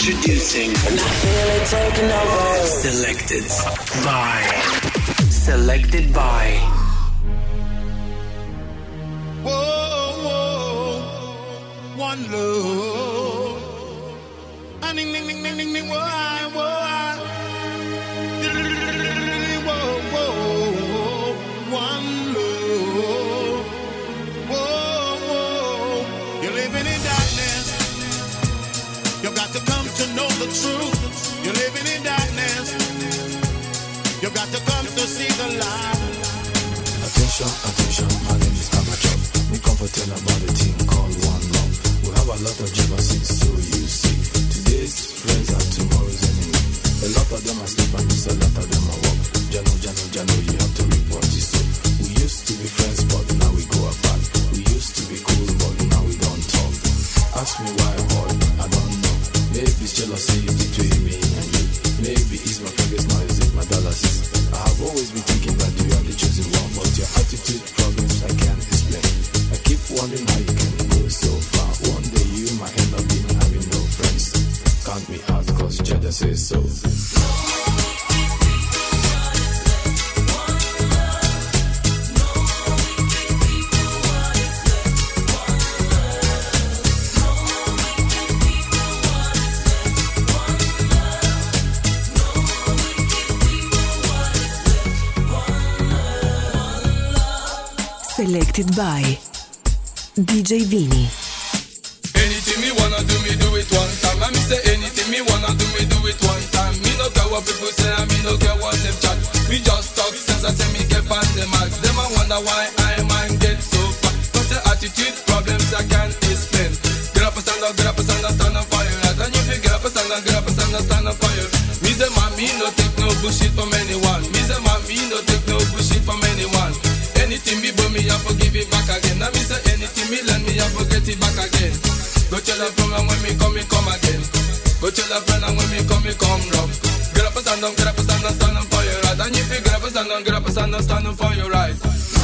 Introducing. And over. Selected by. Selected by. Whoa, whoa, one love. Ah, ding, ding, ding, ding, ding, ding, whoa. Whoa, truth. You're living in darkness. You got to come to see the light. Attention, attention, my name is Amateur. We come comforting about a team called One Love. We have a lot of jealousy, so you see. Today's friends are tomorrow's enemy. A lot of them are sleep and miss a lot of them are walk. Jano, Jano, Jano, you have to report this. So we used to be friends, but now we go apart. We used to be cool, but now we don't talk. Ask me why, Maybe it's jealousy between me and you. Maybe it's my focus, now is it my dollars? I have always been thinking that you are the chosen one, but your attitude problems I can't explain. I keep wondering how you can go so far. One day you might end up being having no friends. Count me out, cause Jada says so. Selected by DJ Vini. Anything me wanna do, me do it one time. Me say anything me wanna do, me do it one time. Me no care what people say, and me no care what them chat. Me just talk I say me get max. Them I wonder why I mind get so. Cause the attitude problems I can't explain. Get up and stand up, get up and stand up, stand if you get up and stand up, get up and stand up, stand Me man, me no take no bullshit from anyone. Me man, me no take no bullshit from anyone. Go tell a friend and when me come, me come again. Go tell a friend and when me come, me come rough. Get up and stand up, get up and stand up, stand up for your right. And if you get up and stand up, get up and stand up, stand up for your right.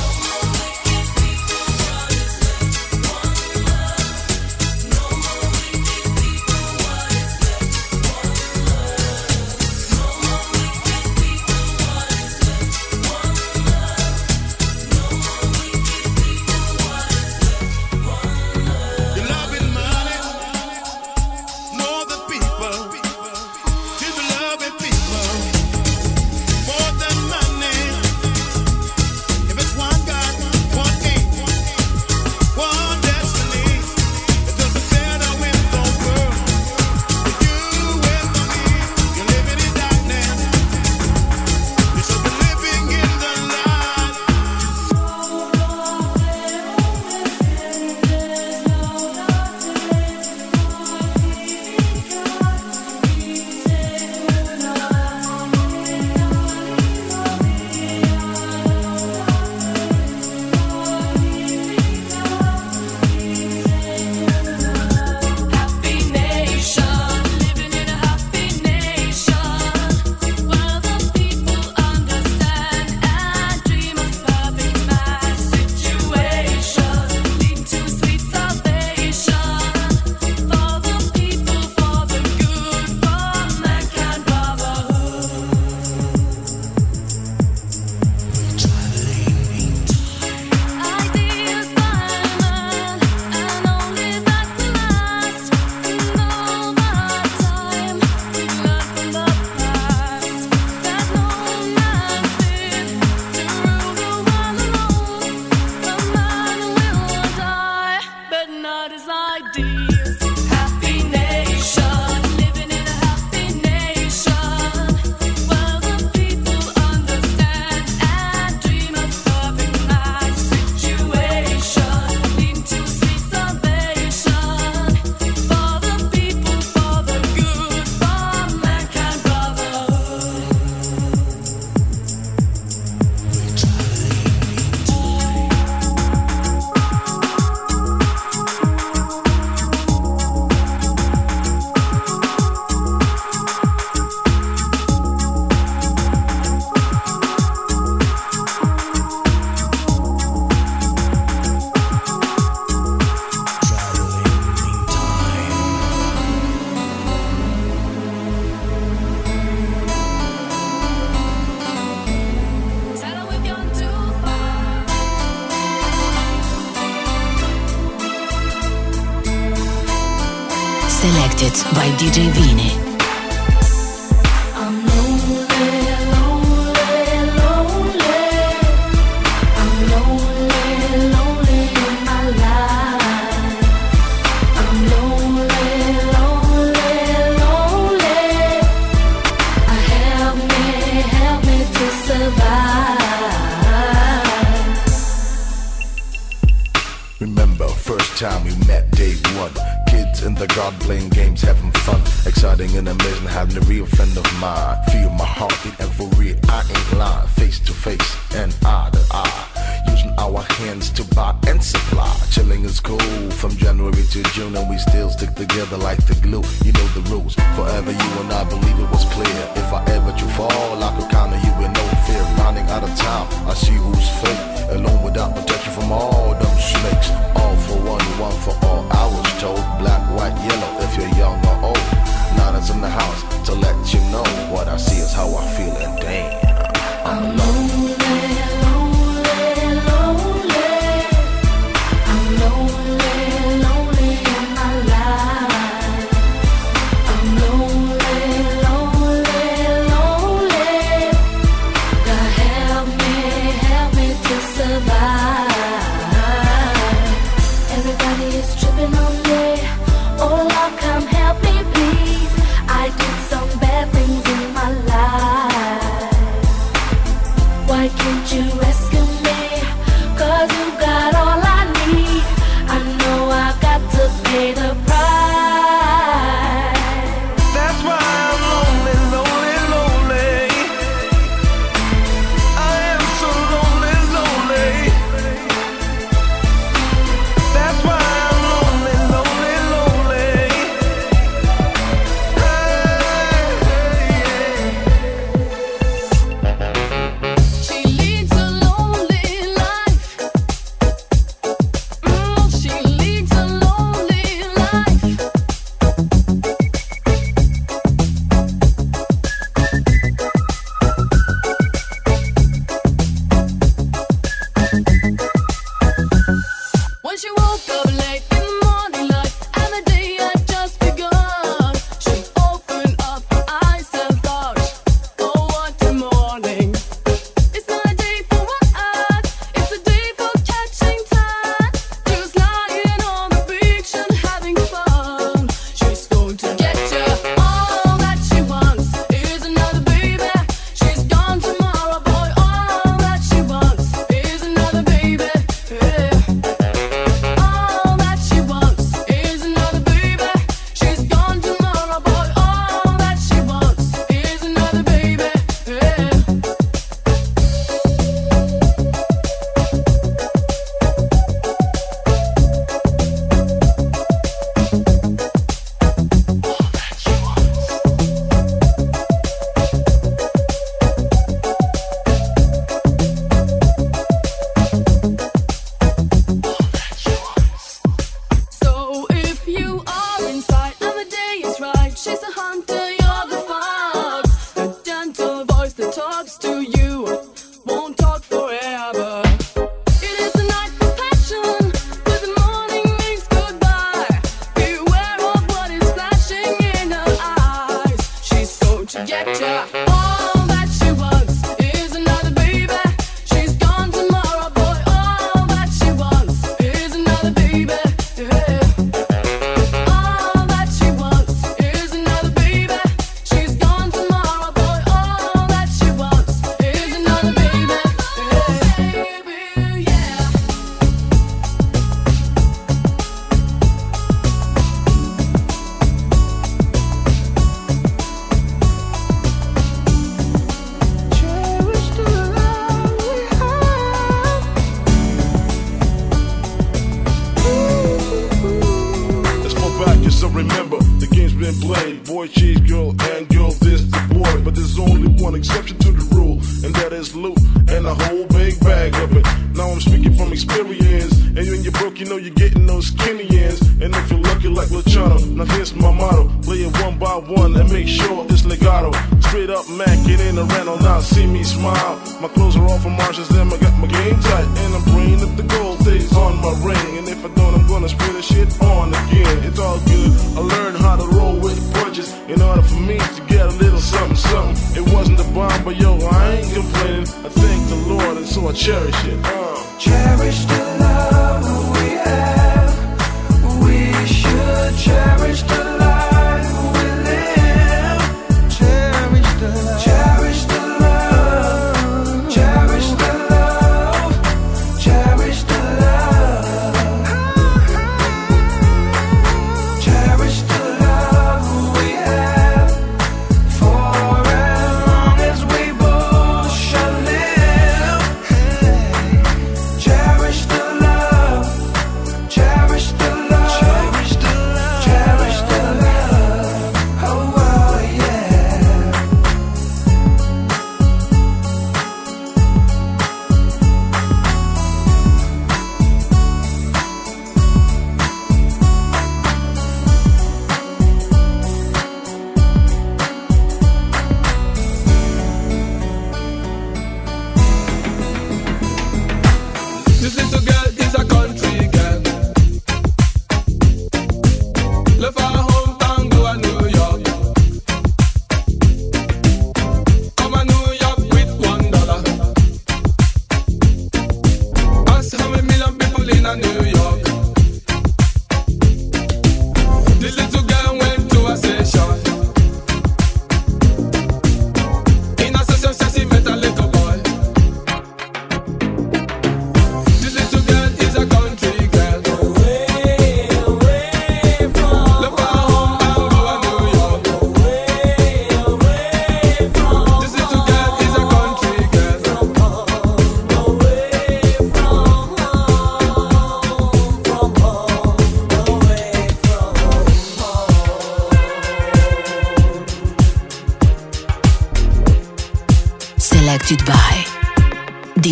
DJ Vini.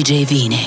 DJ Vini.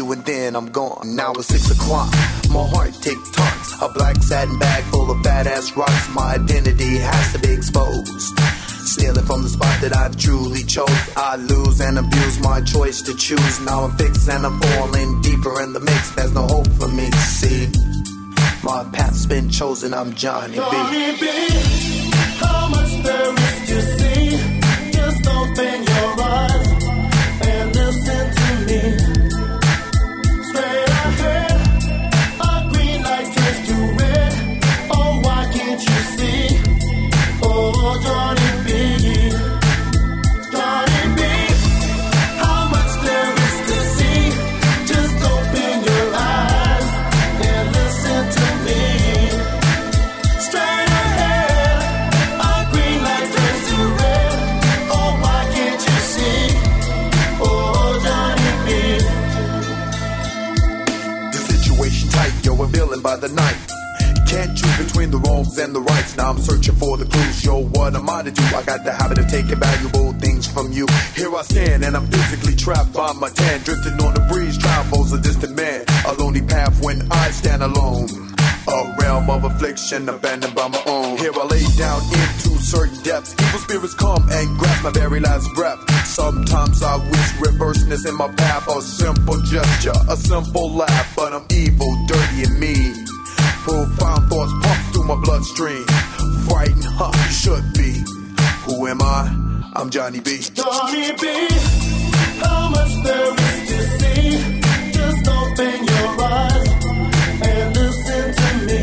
you and then I'm gone. Now it's six o'clock. My heart tick tocks. A black satin bag full of badass rocks. My identity has to be exposed. Stealing from the spot that I've truly chose. I lose and abuse my choice to choose. Now I'm fixed and I'm falling deeper in the mix. There's no hope for me. See, my path's been chosen. I'm Johnny B. Johnny B. How much Now I'm searching for the clues. Yo, what am I to do? I got the habit of taking valuable things from you. Here I stand, and I'm physically trapped by my tan. Drifting on the breeze, travels a distant man. A lonely path when I stand alone. A realm of affliction abandoned by my own. Here I lay down into certain depths. Evil spirits come and grasp my very last breath. Sometimes I wish reverseness in my path. A simple gesture, a simple laugh. But I'm evil, dirty, and mean. Profound thoughts my bloodstream. Frightened, huh? You should be. Who am I? I'm Johnny B. Johnny B. How much there is to see? Just open your eyes and listen to me.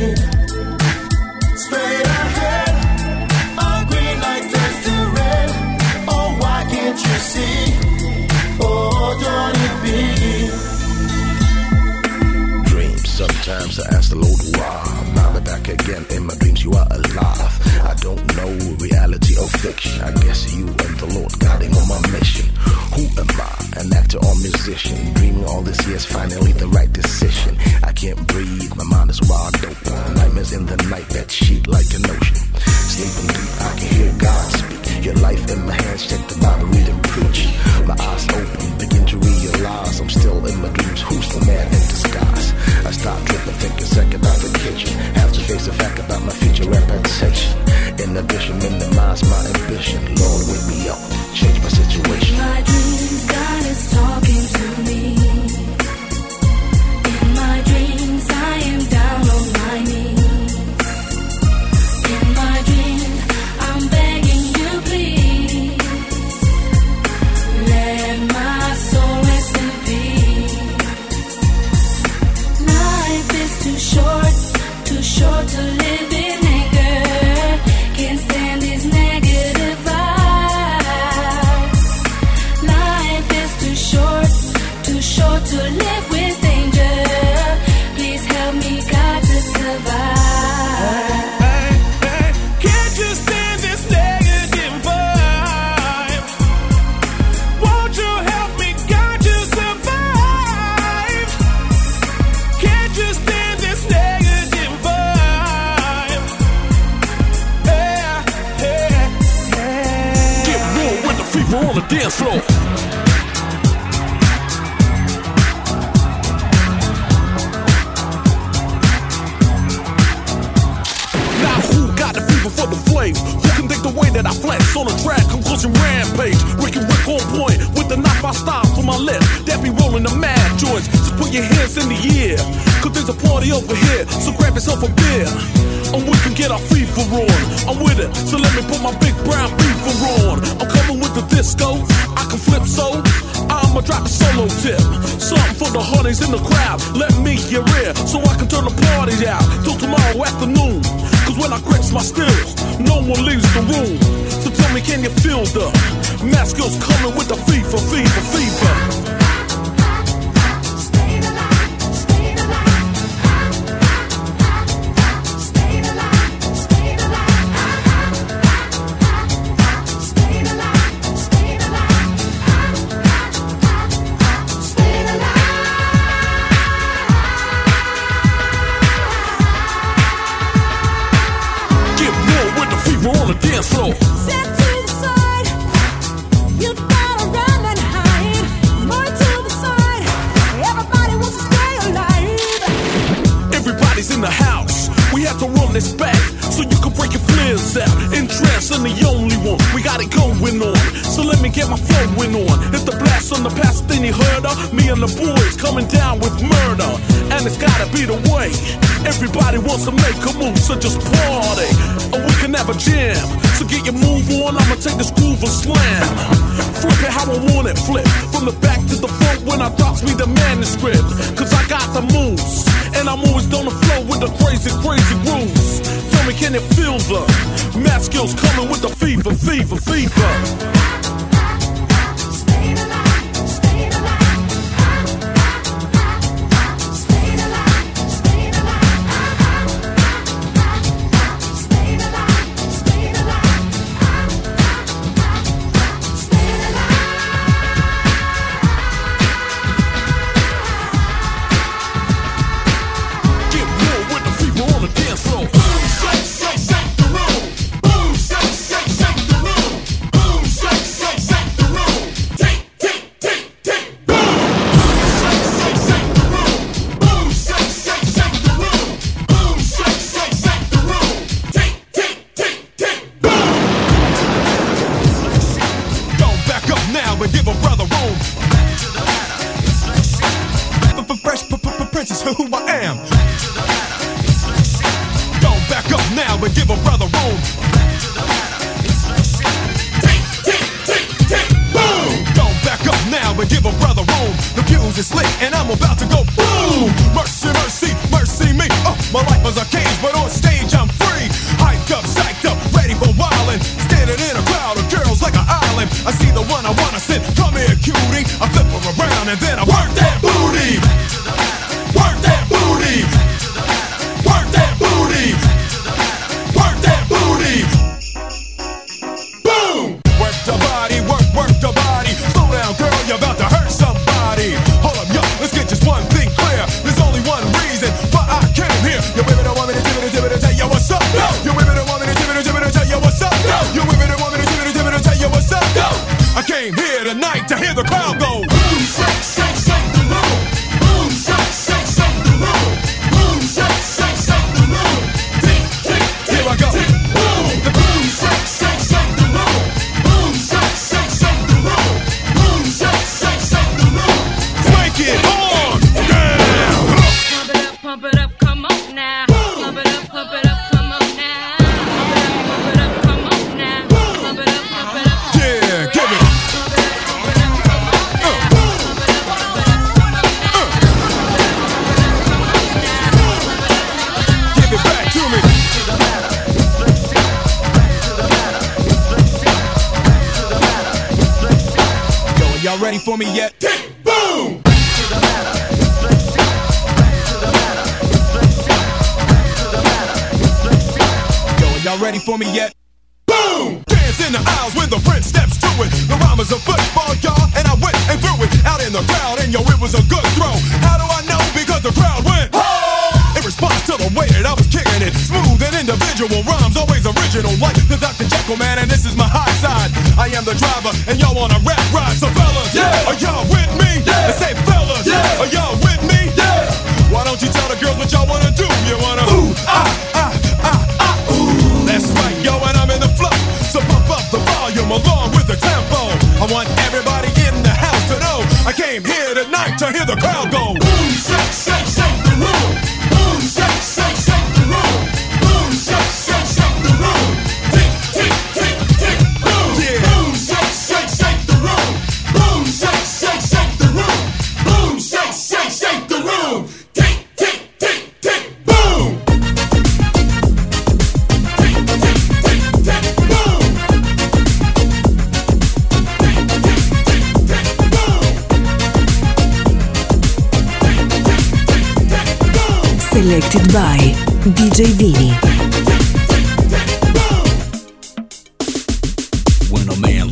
Straight ahead, a green light turns to red. Oh, why can't you see? Oh, Johnny B. Dreams. Sometimes I ask the Lord why. Now they're again in my dreams. You are alive. I don't know reality or fiction. I guess you and the Lord guiding on my mission. Who am I? An actor or musician? Dreaming all this year's finally the right decision. I can't breathe. My mind is wide open. Nightmares in the night that sheet like an ocean. Sleeping deep, I can hear God speak. Your life in my hands. Check the Bible, read and preach. My eyes open, begin to realize I'm still in my dreams. Who's the man in disguise? I stop tripping, thinking second about the kitchen. Have to face the fact about my future reputation. Inhibition minimize my ambition. Lord, wake me up, change my situation. My dreams, God is talking one. We got it going on. So let me get my flowing on. It's the blast on the past, you heard of me and the boys coming down with murder. And it's gotta be the way. Everybody wants to make a move, so just party. Or we can have a jam. So get your move on, I'ma take this groove and slam. Flip it how I want it, flip. From the back to the front when I drops me the manuscript. Cause I got the moves. And I'm always on the flow with the crazy, crazy grooves. Tell me, can it feel the math skills coming with the fever, fever, fever? who I am. Go back up now and give a brother room. Go back up now and give a brother room. The fuse is lit and I'm about to go boom. Mercy, mercy, mercy me. Oh, my life was a cage, but on stage. ready for me yet? Tick, boom! Yo, y'all ready for me yet? Boom! Dance in the aisles with the front steps to it. The rhyme is a football, y'all, and I went and threw it out in the crowd, and yo, it was a good throw. How do I know? Because the crowd went, oh! In response to the way that I was kicking it, smooth and individual rhymes, always original, like the man, and this is my hot side. I am the driver, and y'all on a rap ride. So fellas, yeah, are y'all with? Selected by DJ Vini. When a man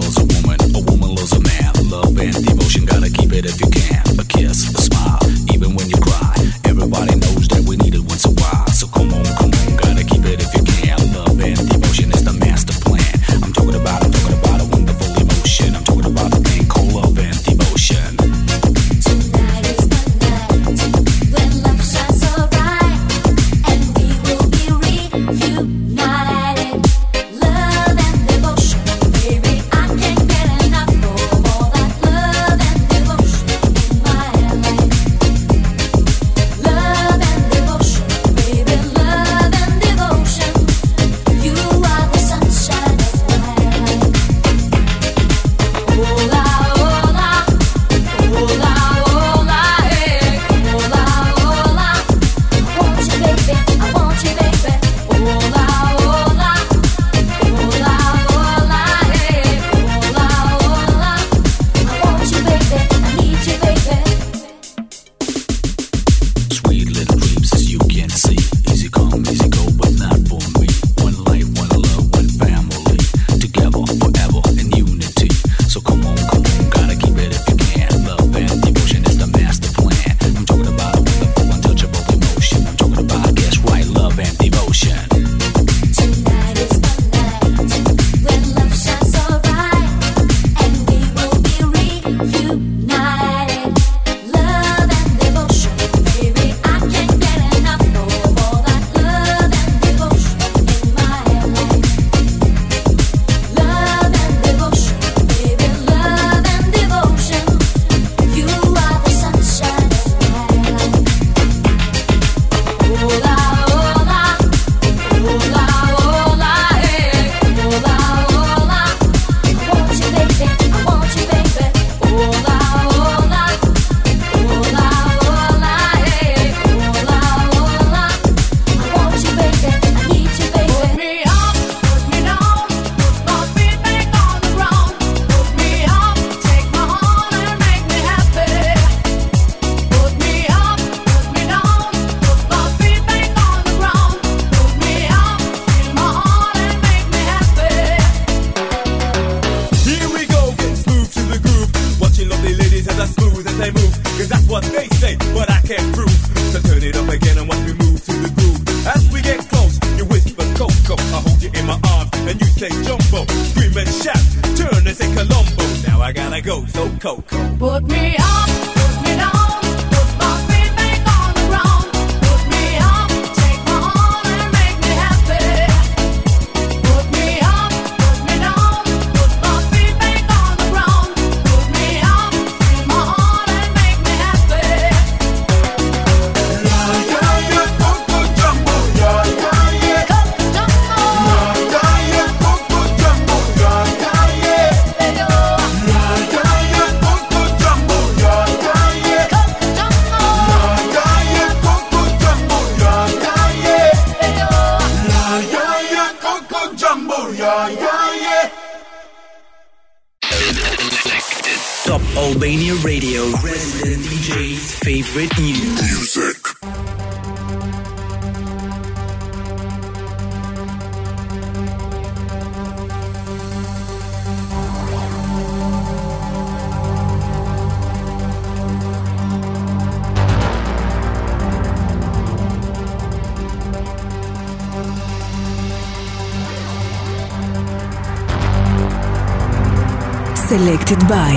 Selected by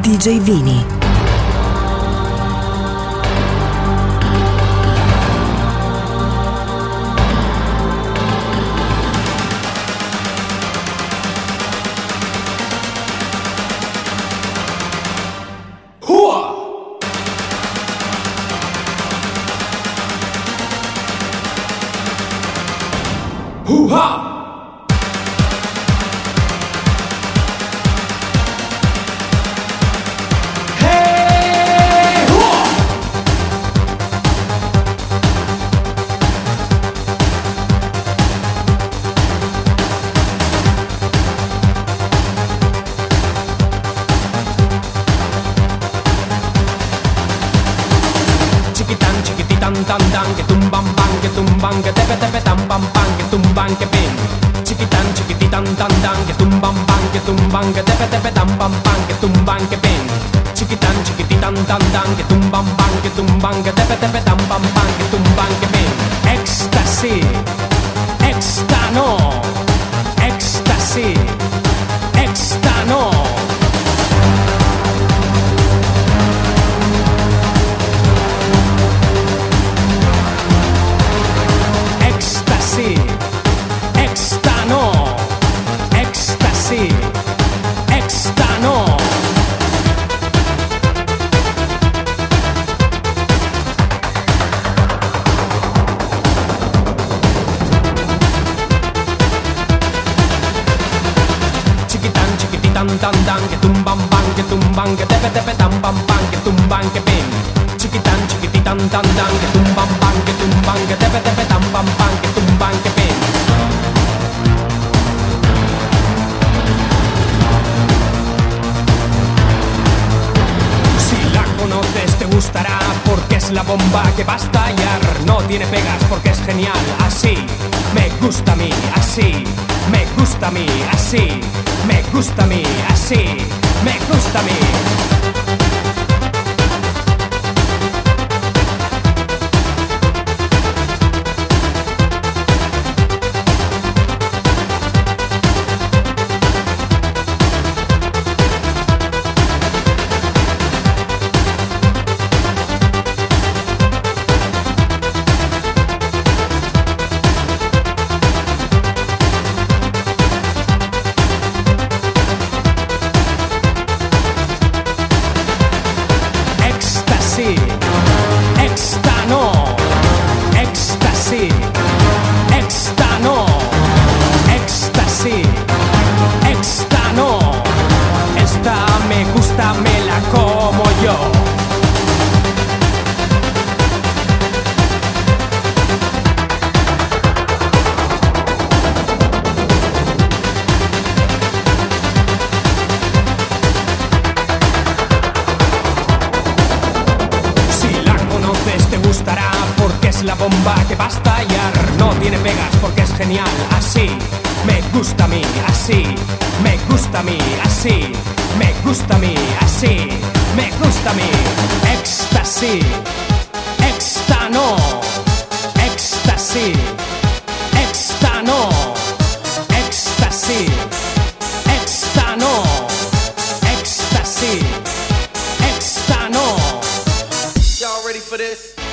DJ Vini. Que tepe, tepe, tan, pam, pan, que tumban, que pin. Chiquitan, chiquititan, tan, tan, que tumban, pan, que tumban, que tepe, tepe, tan, pam, pan, que tumban, que pin. Chiquitan, chiquititan, tan, tan, que tumban, pan, que tumban, que tepe, tepe, tan, pam, pan, que tumban, que pin. Ecstasy, extano, ecstasy, pam, pan, que tumban, que pin. Chiquitan, chiquititan, tan, tan, que tumban, pan, que tumban, que tepe, tepe, tan, pam, pan, que tumban, que pin. Si la conoces te gustará porque es la bomba que va a estallar. No tiene pegas porque es genial. Así me gusta a mí, así me gusta a mí, así me gusta a mí, así me gusta a mí. for this?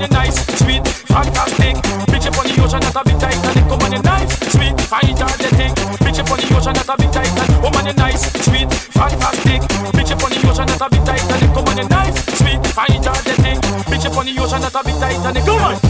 on the nice, sweet, fantastic. Bitch up on the ocean, that's a bit Titanic. Come on the nice, sweet, find. Bitch up on the ocean, that's a bit Titanic. Come on the nice, sweet, fantastic. Bitch up on the ocean, that's a bit Come on nice, sweet, find. Bitch up on the ocean, that's a bit Titanic. Come on.